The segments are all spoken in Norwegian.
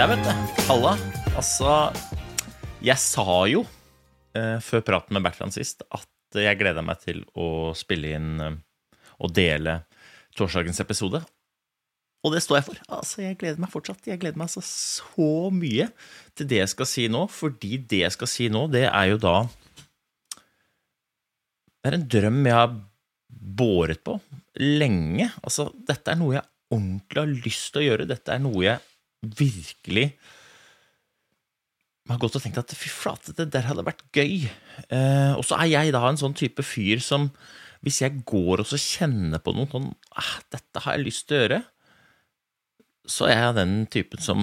Der, vet du. Halla. Altså, jeg sa jo eh, før praten med Bertrand sist at jeg gleda meg til å spille inn eh, og dele torsdagens episode. Og det står jeg for. Altså, Jeg gleder meg fortsatt. Jeg gleder meg altså så mye til det jeg skal si nå, fordi det jeg skal si nå, det er jo da Det er en drøm jeg har båret på lenge. Altså, dette er noe jeg ordentlig har lyst til å gjøre. Dette er noe jeg virkelig har gått og tenkt at fy flate, det der hadde vært gøy. Eh, og så er jeg da en sånn type fyr som hvis jeg går og så kjenner på noe sånn ah, dette har jeg lyst til å gjøre, så er jeg den typen som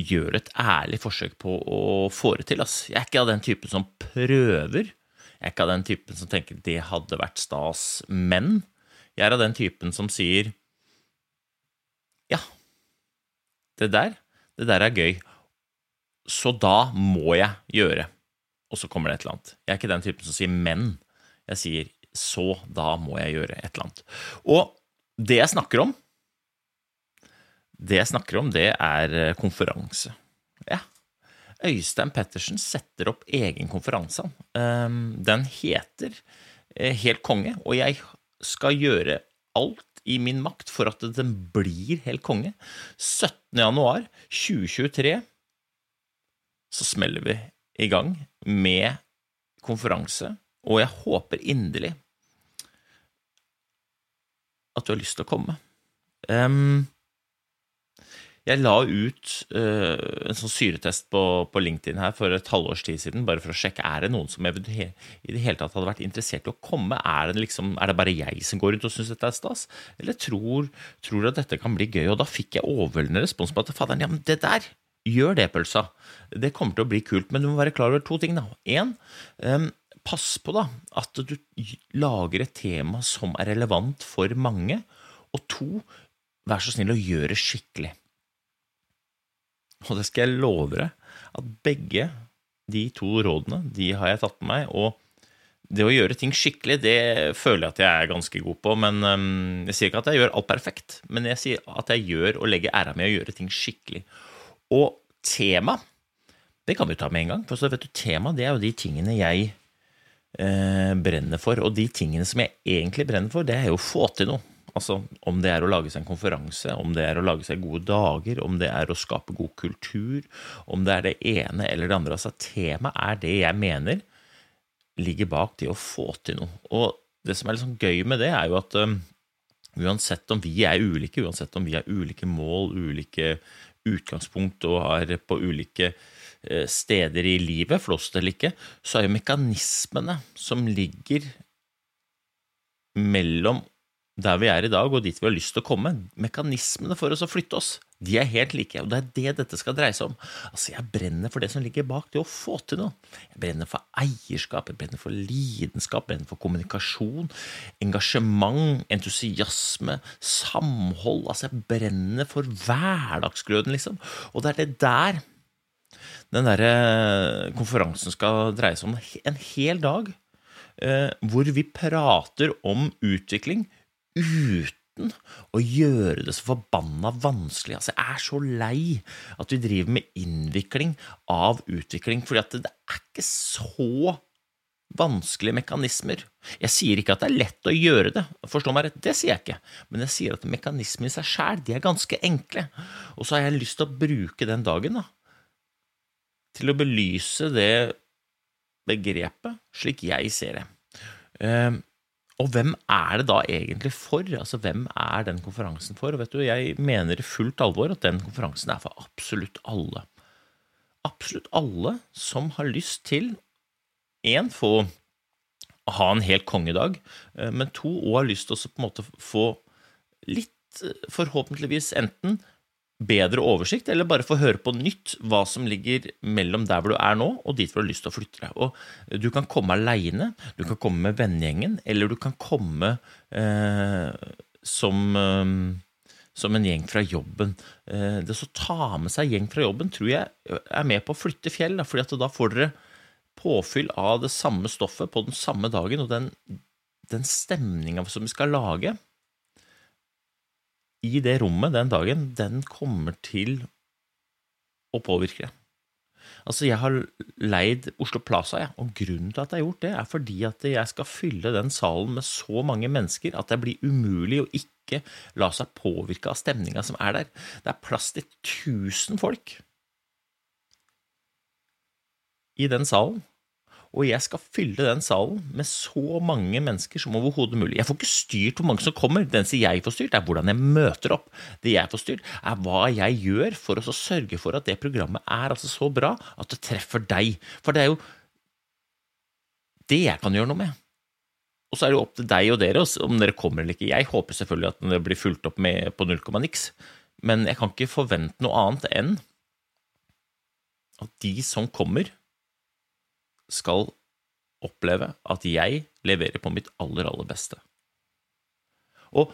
gjør et ærlig forsøk på å få det til. Ass. Jeg er ikke av den typen som prøver. Jeg er ikke av den typen som tenker det hadde vært stas, men jeg er av den typen som sier ja, det der, det der er gøy, så da må jeg gjøre. Og så kommer det et eller annet. Jeg er ikke den typen som sier men. Jeg sier så da må jeg gjøre et eller annet. Og det jeg snakker om, det jeg snakker om, det er eh, konferanse. Ja. Øystein Pettersen setter opp egen konferanse. Um, Den heter eh, Helt konge, og jeg skal gjøre alt i min makt for at den blir helt konge. 17. januar 2023 så smeller vi i gang med konferanse, og jeg håper inderlig at du har lyst til å komme. Em, jeg la ut uh, en sånn syretest på, på LinkedIn her for et halvårs tid siden, bare for å sjekke er det noen som i det hele tatt hadde vært interessert i å komme. Er det, liksom, er det bare jeg som går rundt og syns dette er stas, eller tror, tror at dette kan bli gøy? Og da fikk jeg overveldende respons på at faderen, ja, men det der, gjør det, pølsa. Det kommer til å bli kult, men du må være klar over to ting. da. En, um, pass på da, at du lager et tema som er relevant for mange. Og to, vær så snill å gjøre det skikkelig. Og det skal jeg love deg, at begge de to rådene, de har jeg tatt med meg. Og det å gjøre ting skikkelig, det føler jeg at jeg er ganske god på. Men øhm, Jeg sier ikke at jeg gjør alt perfekt, men jeg sier at jeg gjør og legger æra med å gjøre ting skikkelig. Og tema, det kan vi ta med en gang. For så vet du, tema det er jo de tingene jeg eh, brenner for. Og de tingene som jeg egentlig brenner for, det er jo å få til noe. Altså om det er å lage seg en konferanse, om det er å lage seg gode dager, om det er å skape god kultur, om det er det ene eller det andre. Altså tema er det jeg mener ligger bak det å få til noe. Og det som er litt sånn gøy med det, er jo at um, uansett om vi er ulike, uansett om vi har ulike mål, ulike utgangspunkt og har på ulike eh, steder i livet, flåst eller ikke, så er jo mekanismene som ligger mellom der vi er i dag og dit vi har lyst til å komme, mekanismene for oss å flytte oss, de er helt like, og det er det dette skal dreie seg om. Altså, jeg brenner for det som ligger bak det å få til noe. Jeg brenner for eierskap, jeg brenner for lidenskap, jeg brenner for kommunikasjon, engasjement, entusiasme, samhold. Altså, jeg brenner for hverdagsgløden, liksom. Og det er det der den derre konferansen skal dreie seg om. En hel dag eh, hvor vi prater om utvikling uten å gjøre det så forbanna vanskelig. Altså, jeg er så lei at vi driver med innvikling av utvikling, fordi at det er ikke så vanskelige mekanismer. Jeg sier ikke at det er lett å gjøre det, forstå meg rett, det sier jeg ikke, men jeg sier at mekanismene i seg sjæl, de er ganske enkle. Og så har jeg lyst til å bruke den dagen da, til å belyse det begrepet slik jeg ser det. Og hvem er det da egentlig for? Altså, Hvem er den konferansen for? Og vet du, Jeg mener i fullt alvor at den konferansen er for absolutt alle. Absolutt alle som har lyst til en, få ha en helt kongedag, eh, men to og har lyst til å på en måte få litt, eh, forhåpentligvis, enten bedre oversikt, eller bare få høre på nytt hva som ligger mellom der hvor du er nå, og dit hvor du har lyst til å flytte deg. Og du kan komme aleine, du kan komme med vennegjengen, eller du kan komme eh, som, eh, som en gjeng fra jobben. Eh, det å ta med seg gjeng fra jobben tror jeg er med på å flytte fjell, da, fordi da får dere påfyll av det samme stoffet på den samme dagen, og den, den stemninga som vi skal lage i det rommet den dagen, den kommer til å påvirke det. Altså, jeg har leid Oslo Plaza, jeg, og grunnen til at jeg har gjort det, er fordi at jeg skal fylle den salen med så mange mennesker at det blir umulig å ikke la seg påvirke av stemninga som er der. Det er plass til 1000 folk i den salen og jeg skal fylle den salen med så mange mennesker som overhodet mulig. Jeg får ikke styrt hvor mange som kommer, det eneste jeg får styrt, er hvordan jeg møter opp. Det jeg får styrt, er hva jeg gjør for å sørge for at det programmet er altså så bra at det treffer deg. For det er jo det jeg kan gjøre noe med. Og så er det jo opp til deg og dere om dere kommer eller ikke. Jeg håper selvfølgelig at det blir fulgt opp med på null komma niks, men jeg kan ikke forvente noe annet enn at de som kommer, skal oppleve at jeg leverer på mitt aller, aller beste. Og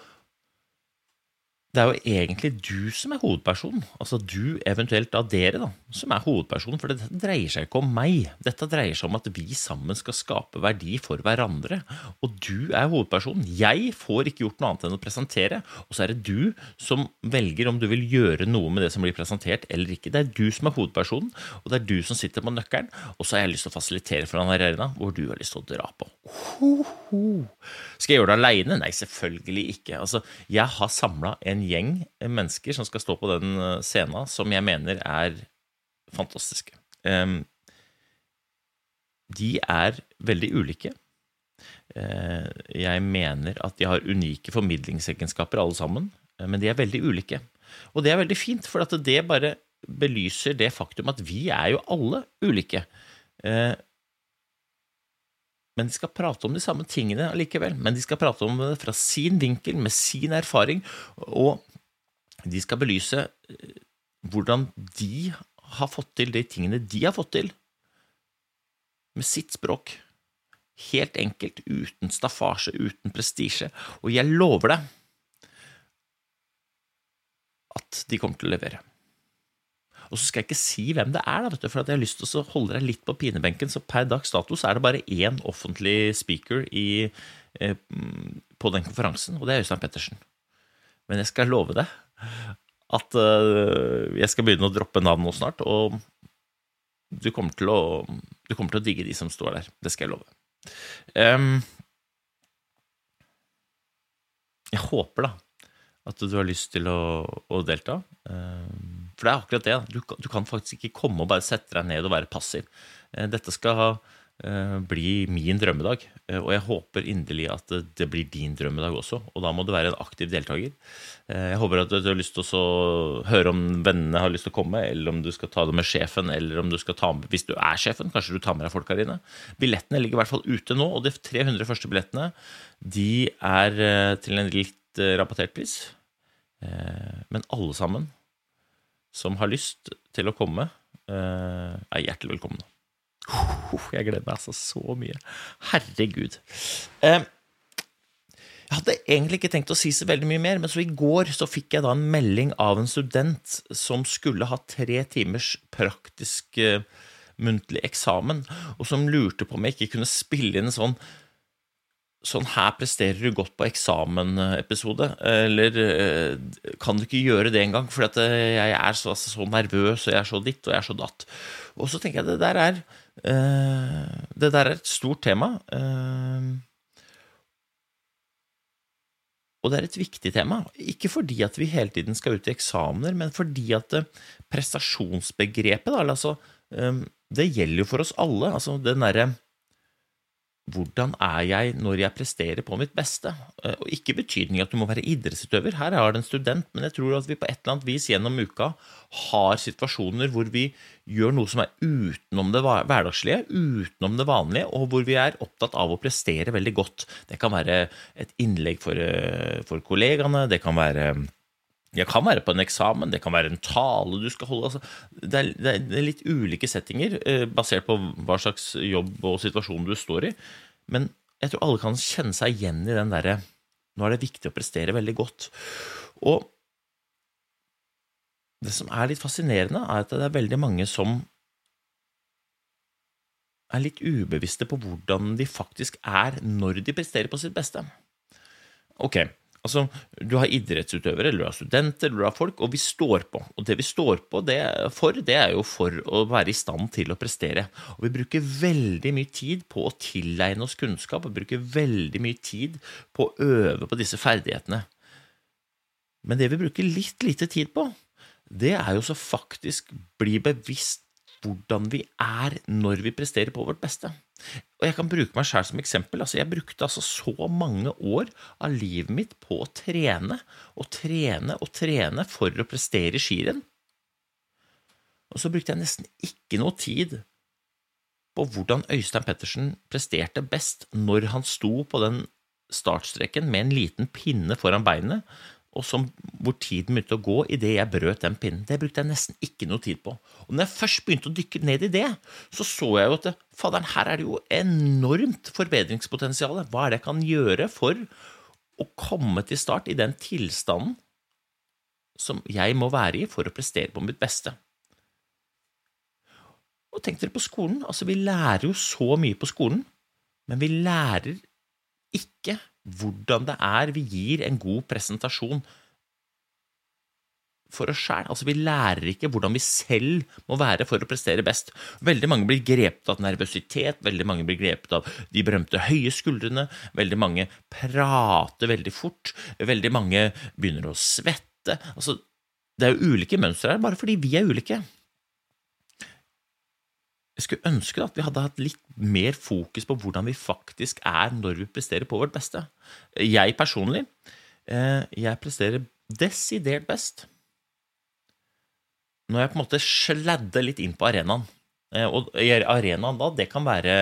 det er jo egentlig du som er hovedpersonen. Altså du, eventuelt da dere, da, som er hovedpersonen. For dette dreier seg ikke om meg. Dette dreier seg om at vi sammen skal skape verdi for hverandre. Og du er hovedpersonen. Jeg får ikke gjort noe annet enn å presentere. Og så er det du som velger om du vil gjøre noe med det som blir presentert eller ikke. Det er du som er hovedpersonen, og det er du som sitter på nøkkelen. Og så har jeg lyst til å fasilitere for en arena hvor du har lyst til å dra på. Ho, ho. Skal jeg gjøre det aleine? Nei, selvfølgelig ikke. Altså, jeg har samla en gjeng mennesker som skal stå på den eh, scenen, som jeg mener er fantastiske. De er veldig ulike. Eh, jeg mener at de har unike formidlingsegenskaper, alle sammen, eh, men de er veldig ulike. Og det er veldig fint, for det bare belyser det faktum at vi er jo alle ulike. Men de skal prate om de samme tingene allikevel. Men de skal prate om det fra sin vinkel, med sin erfaring, og de skal belyse eh, hvordan de har fått til de tingene de har fått til, med sitt språk. Helt enkelt, uten staffasje, uten prestisje. Og jeg lover deg at de kommer til å levere. Og så skal jeg ikke si hvem det er, da, for jeg har lyst til å holde deg litt på pinebenken. Så per dags dato så er det bare én offentlig speaker i, eh, på den konferansen, og det er Øystein Pettersen. Men jeg skal love deg at eh, jeg skal begynne å droppe navn nå snart, og du kommer, til å, du kommer til å digge de som står der. Det skal jeg love. Um, jeg håper da at du har lyst til å, å delta. Um, for det er akkurat det. Du, du, kan faktisk ikke komme og bare sette deg ned og være passiv. Uh, dette skal ha Eh, bli min drømmedag. Eh, og jeg håper inderlig at det blir din drømmedag også. Og da må du være en aktiv deltaker. Eh, jeg håper at du har lyst til å høre om vennene har lyst til å komme, eller om du skal ta det med sjefen, eller om du skal ta med Hvis du er sjefen, kanskje du tar med deg folk inne. Billettene ligger i hvert fall ute nå, og de 300 første billettene de er til en litt rabattert pris. Men alle sammen som har lyst til å komme, er hjertelig velkommen. Jeg gleder meg altså så mye. Herregud. Eh, jeg hadde egentlig ikke tenkt å si så veldig mye mer, men så i går så fikk jeg da en melding av en student som skulle ha tre timers praktisk uh, muntlig eksamen, og som lurte på om jeg ikke kunne spille inn en sånn Sånn her presterer du godt på eksamen-episode. Eller uh, kan du ikke gjøre det engang? For jeg er så, altså, så nervøs, og jeg er så ditt, og jeg er så datt. Og så tenker jeg det der er Eh, det der er et stort tema. Eh, og det er et viktig tema. Ikke fordi at vi hele tiden skal ut i eksamener, men fordi at eh, prestasjonsbegrepet, da, altså, det gjelder jo for oss alle. Altså den derre hvordan er jeg når jeg presterer på mitt beste? Eh, Og ikke betydning at du må være idrettsutøver. Her er det en student, men jeg tror at vi på et eller annet vis gjennom uka har situasjoner hvor vi gjør noe som er utenom det hverdagslige, utenom det vanlige, og hvor vi er opptatt av å prestere veldig godt. Det kan være et innlegg for, eh, for kollegaene, det kan være det kan være på en eksamen, det kan være en tale du skal holde. Altså, det, er, det, er, litt ulike settinger eh, basert på hva slags jobb og situasjon du står i. Men jeg tror alle kan kjenne seg igjen i den derre Nå er det viktig å prestere veldig godt. Og det som er litt fascinerende, er at det er veldig mange som er litt ubevisste på hvordan de faktisk er når de presterer på sitt beste. Ok, altså du har idrettsutøvere, eller du har studenter, eller du har folk, og vi står på. Og det vi står på det for, det er jo for å være i stand til å prestere. Og vi bruker veldig mye tid på å tilegne oss kunnskap, og bruker veldig mye tid på å øve på disse ferdighetene. Men det vi bruker litt lite tid på, det er jo så faktisk bli bevisst hvordan vi er når vi presterer på vårt beste. Og jeg kan bruke meg sjøl som eksempel. Altså, jeg brukte altså så mange år av livet mitt på å trene og trene og trene for å prestere i skirenn. Og så brukte jeg nesten ikke noe tid på hvordan Øystein Pettersen presterte best når han sto på den startstreken med en liten pinne foran beinet, og som, hvor tiden begynte å gå idet jeg brøt den pinnen. Det brukte jeg nesten ikke noe tid på. Og når jeg først begynte å dykke ned i det, så så jeg jo at faderen, her er det jo enormt forbedringspotensial. Hva er det jeg kan gjøre for å komme til start i den tilstanden som jeg må være i for å prestere på mitt beste? Og tenk dere på skolen. Altså, vi lærer jo så mye på skolen, men vi lærer ikke hvordan det er vi gir en god presentasjon for oss sjæl. Altså, vi lærer ikke hvordan vi selv må være for å prestere best. Veldig mange blir grepet av nervøsitet, veldig mange blir grepet av de berømte høye skuldrene, veldig mange prater veldig fort, veldig mange begynner å svette. Altså, det er jo ulike mønstre her, bare fordi vi er ulike. Jeg skulle ønske at vi hadde hatt litt mer fokus på hvordan vi faktisk er når vi presterer på vårt beste. Jeg personlig, eh, jeg presterer desidert best når jeg på en måte sladder litt inn på arenaen. Eh, Og arenaen da, det kan være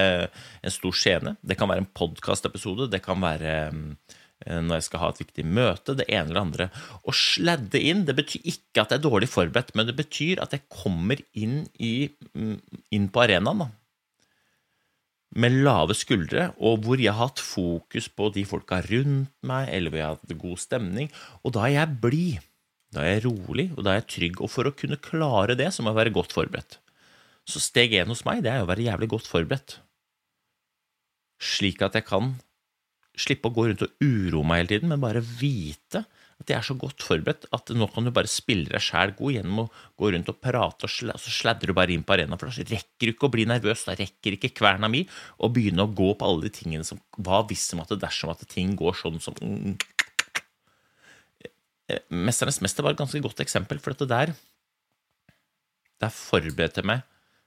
en stor scene, det kan være en podkastepisode, det kan være eh, når jeg skal ha et viktig møte, det ene eller andre. Å sladde inn, det betyr ikke at jeg er dårlig forberedt, men det betyr at jeg kommer inn, i, mm, inn på arenaen da, med lave skuldre, og hvor jeg har hatt fokus på de folka rundt meg, eller hvor jeg har hatt god stemning, og da er jeg blid. Da er jeg rolig, og da er jeg trygg. Og for å kunne klare det, så må jeg være godt forberedt. Så steg én hos meg, det er å være jævlig godt forberedt. Slik at jeg kan slippe å gå rundt og uroe meg hele tiden, men bare vite at jeg er så godt forberedt at nå kan du bare spille deg sjæl god gjennom å gå rundt og prate, og så sladrer du bare inn på arenaen, for da rekker du ikke å bli nervøs, da rekker ikke kverna mi å begynne å gå på alle de tingene som Hva hvis om at det dersom at ting går sånn som mm, Mesternes mester var et ganske godt eksempel, for dette der Der forberedte jeg meg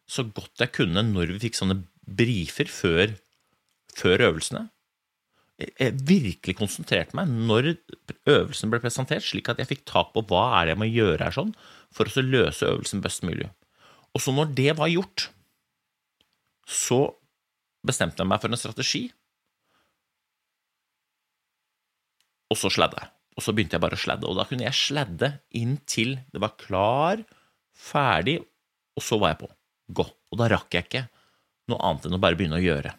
så godt jeg kunne når vi fikk sånne brifer før, før øvelsene. Jeg- virkelig konsentrerte meg når øvelsen ble presentert, slik at jeg fikk tak på hva er det jeg må gjøre her sånn, for å løse øvelsen best mulig. Og så når det var gjort, så bestemte jeg meg for en strategi, og så sladde jeg. Og så begynte jeg bare å sladde, og da kunne jeg sladde inntil det var klar, ferdig, og så var jeg på. Gå. Og da rakk jeg ikke noe annet enn å bare begynne å gjøre.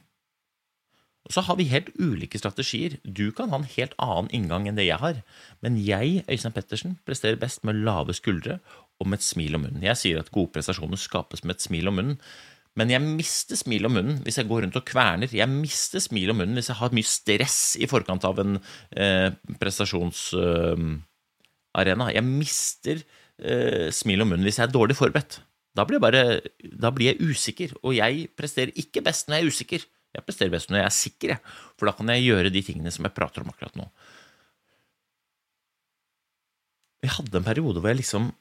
Så har vi helt ulike strategier. Du kan ha en helt annen inngang enn det jeg har. Men jeg, Øystein Pettersen, presterer best med lave skuldre og med et smil om munnen. Jeg sier at gode prestasjoner skapes med et smil om munnen. Men jeg mister smil om munnen hvis jeg går rundt og kverner. Jeg mister smil om munnen hvis jeg har mye stress i forkant av en eh, prestasjonsarena. jeg mister eh, smil om munnen hvis jeg er dårlig forberedt. Da blir, jeg bare, da blir jeg usikker, og jeg presterer ikke best når jeg er usikker. Jeg presterer best når jeg er sikker, for da kan jeg gjøre de tingene som jeg prater om akkurat nå. Jeg hadde en periode hvor jeg liksom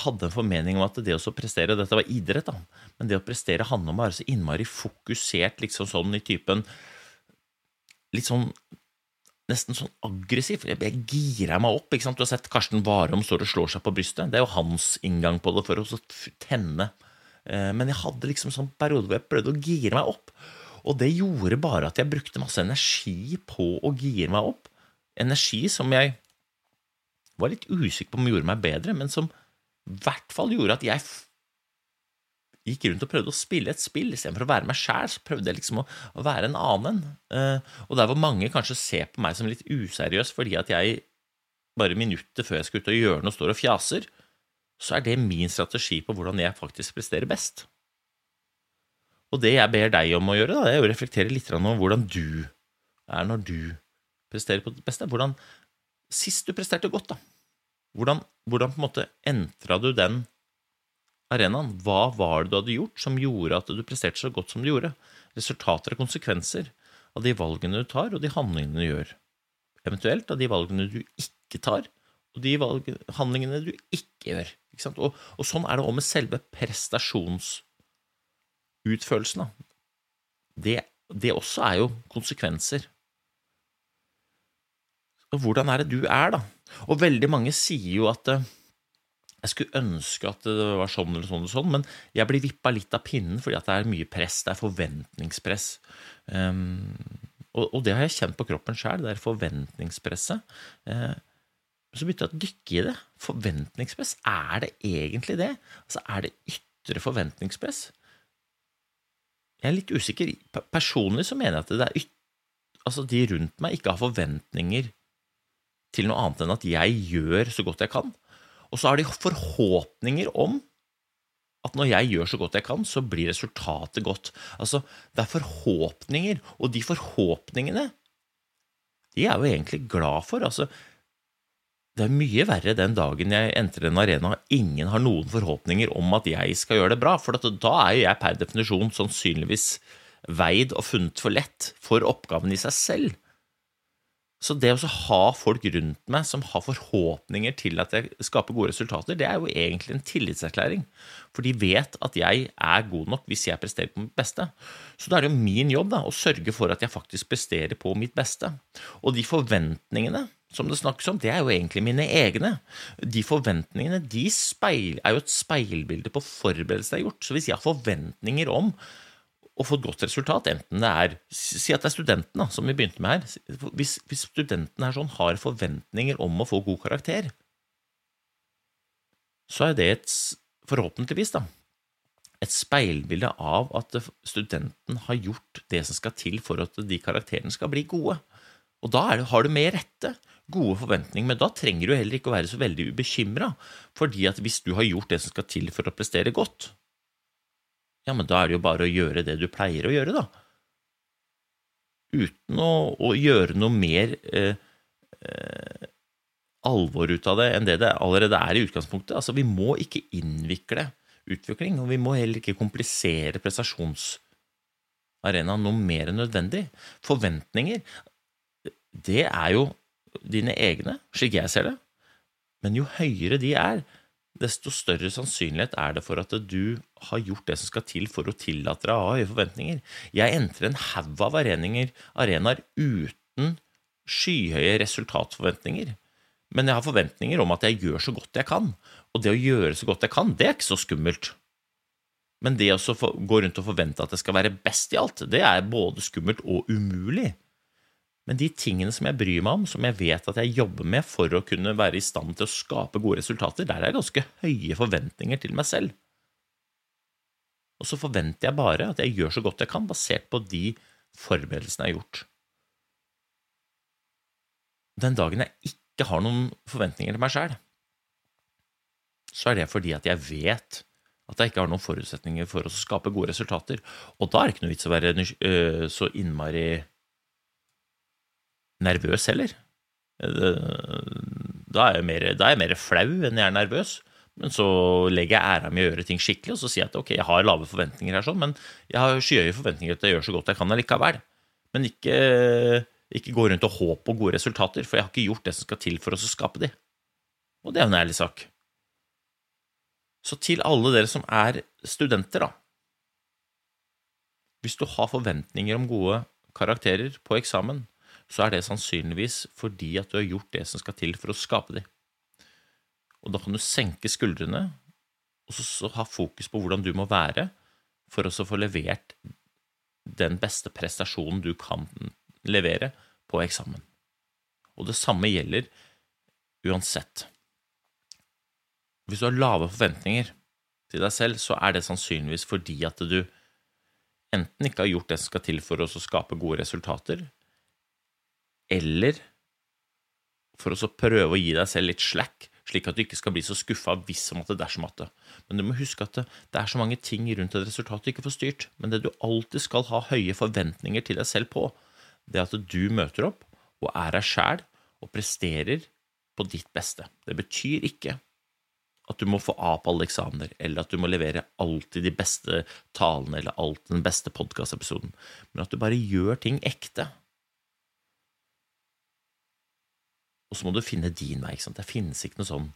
hadde en formening om at det å prestere Dette var idrett, da. Men det å prestere handler om å være så innmari fokusert, liksom sånn i typen Litt sånn Nesten sånn aggressiv. Jeg girer meg opp. ikke sant? Du har sett Karsten Warholm står og slår seg på brystet. Det er jo hans inngang på det, for å tenne. Eh, Men jeg hadde liksom sånn periode hvor jeg prøvde å gire meg opp. Og det gjorde bare at jeg brukte masse energi på å gire meg opp. Energi som jeg var litt usikker på om gjorde meg bedre, men som i hvert fall gjorde at jeg gikk rundt og prøvde å spille et spill. Istedenfor å være meg sjæl, så prøvde jeg liksom å, å være en annen. Eh, og der hvor mange kanskje ser på meg som litt useriøs fordi at jeg bare minutter før jeg skal ut og gjøre noe, står og fjaser, så er det min strategi på hvordan jeg faktisk presterer best. Og det jeg ber deg om å gjøre, da, det er å reflektere litt om hvordan du er når du presterer på det beste. Hvordan Sist du presterte godt, da. Hvordan, hvordan på en måte entra du den arenaen? Hva var det du hadde gjort som gjorde at du presterte så godt som du gjorde? Resultater og konsekvenser av de valgene du tar, og de handlingene du gjør. Eventuelt av de valgene du ikke tar, og de valg, handlingene du ikke gjør. Ikke? Og, og sånn er det òg med selve prestasjonsutførelsen. da. Det, det også er jo konsekvenser. Og hvordan er det du er, da? Og veldig mange sier jo at eh, jeg skulle ønske at det var sånn eller sånn, eller sånn, men jeg blir vippa litt av pinnen fordi det er mye press, det er forventningspress. Um, og, og det har jeg kjent på kroppen sjøl, det er forventningspresset. Uh, så begynte jeg å dykke i det. Forventningspress, er det egentlig det? Altså, Er det ytre forventningspress? Jeg er litt usikker. Personlig så mener jeg at det er yt altså de rundt meg ikke har forventninger til noe annet enn at jeg gjør så godt jeg kan. Og så har de forhåpninger om at når jeg gjør så godt jeg kan, så blir resultatet godt. Altså, det er forhåpninger, og de forhåpningene, de er jo egentlig glad for. Altså, det er mye verre den dagen jeg entrer en arena og ingen har noen forhåpninger om at jeg skal gjøre det bra, for da er jo jeg per definisjon sannsynligvis veid og funnet for lett for oppgaven i seg selv. Så det å ha folk rundt meg som har forhåpninger til at jeg skaper gode resultater, det er jo egentlig en tillitserklæring. For de vet at jeg er god nok hvis jeg presterer på mitt beste. Så da er det jo min jobb da, å sørge for at jeg faktisk presterer på mitt beste. Og de forventningene som det snakkes om, det er jo egentlig mine egne. De forventningene de speil, er jo et speilbilde på forberedelser jeg har gjort. Så hvis jeg har forventninger om å få et godt resultat, enten det er Si at det er studenten, da, som vi begynte med her. Hvis, hvis studenten her sånn har forventninger om å få god karakter, så er det et, forhåpentligvis da, et speilbilde av at studenten har gjort det som skal til for at de karakterene skal bli gode. Og da det, har du med rette gode forventninger, men da trenger du heller ikke å være så veldig ubekymra. fordi at hvis du har gjort det som skal til for å prestere godt, ja, men da er det jo bare å gjøre det du pleier å gjøre, da. Uten å, å gjøre noe mer eh, eh, alvor ut av det enn det det allerede er i utgangspunktet. Altså, vi må ikke innvikle utvikling, og vi må heller ikke komplisere prestasjonsarenaen noe mer enn nødvendig. Forventninger, det er jo dine egne, slik jeg ser det, men jo høyere de er, desto større sannsynlighet er det for at du har gjort det som skal til for å tillate deg å ha høye forventninger. Jeg entrer en haug av arenaer, uten skyhøye resultatforventninger. Men jeg har forventninger om at jeg gjør så godt jeg kan. Og det å gjøre så godt jeg kan, det er ikke så skummelt. Men det å gå rundt og forvente at det skal være best i alt, det er både skummelt og umulig. Men de tingene som jeg bryr meg om, som jeg vet at jeg jobber med for å kunne være i stand til å skape gode resultater, der er det ganske høye forventninger til meg selv. Og så forventer jeg bare at jeg gjør så godt jeg kan, basert på de forberedelsene jeg har gjort. Den dagen jeg ikke har noen forventninger til meg sjæl, så er det fordi at jeg vet at jeg ikke har noen forutsetninger for å skape gode resultater. Og da er det ikke noe vits å være øh, så innmari nervøs heller. Eh, Da er, jeg mer, er jeg mer flau enn jeg er nervøs. Men så legger jeg æra mi i å gjøre ting skikkelig, og så sier jeg at ok, jeg har lave forventninger her, sånn, men jeg har skyhøye forventninger til at jeg gjør så godt jeg kan allikevel. Men ikke, ikke gå rundt og håpe på gode resultater, for jeg har ikke gjort det som skal til for oss å skape de. Og det er jo en ærlig sak. Så til alle dere som er studenter, da. Hvis du har forventninger om gode karakterer på eksamen, så er det sannsynligvis fordi at du har gjort det som skal til for å skape de. Og da kan du senke skuldrene og så, ha fokus på hvordan du må være for å få levert den beste prestasjonen du kan levere på eksamen. Og det samme gjelder uansett. Hvis du har lave forventninger til deg selv, så er det sannsynligvis fordi at du enten ikke har gjort det som skal til for å skape gode resultater, eller for å prøve å gi deg selv litt slack, slik at du ikke skal bli så skuffa hvis som at det dersom at det. Men du må huske at det, er så mange ting rundt et resultat du ikke får styrt. Men det du alltid skal ha høye forventninger til deg selv på, det er at du møter opp og er deg sjæl og presterer på ditt beste. Det betyr ikke at du må få A på alle eksamener, eller at du må levere alltid de beste talene eller alltid den beste podkastepisoden, men at du bare gjør ting ekte. Og så må du finne din vei. ikke sant? Det finnes ikke noe sånn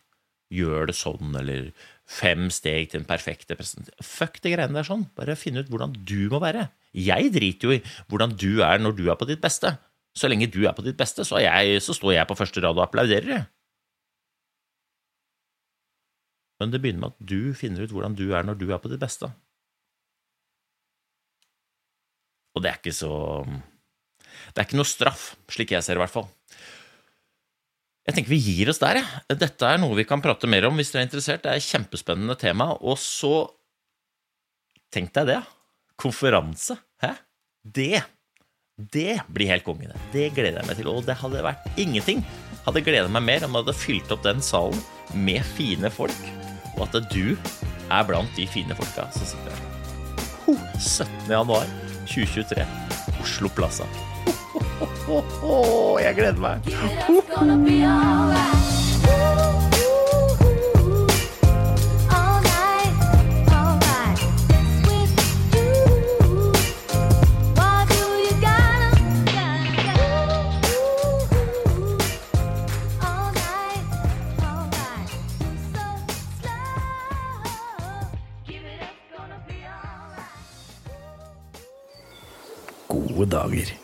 gjør det sånn, eller fem steg til en perfekte presentasjon. Fuck de greiene der sånn. Bare finn ut hvordan du må være. Jeg driter jo i hvordan du er når du er på ditt beste. Så lenge du er på ditt beste, så, jeg, så står jeg på første rad og applauderer. Men det begynner med at du finner ut hvordan du er når du er på ditt beste. Og det er ikke så Det er ikke noe straff, slik jeg ser det, i hvert fall. Jeg tenker vi gir oss der, jeg. Dette er noe vi kan prate mer om hvis dere er interessert. Det er et kjempespennende tema. Og så Tenk deg det. Konferanse. Hæ? Det det blir helt konge, det. Det gleder jeg meg til. Og det hadde vært ingenting. Hadde gleda meg mer om jeg hadde fylt opp den salen med fine folk, og at du er blant de fine folka som sitter her. 17. januar 2023, Oslo Plaza. Jeg gleder meg. Gode dager!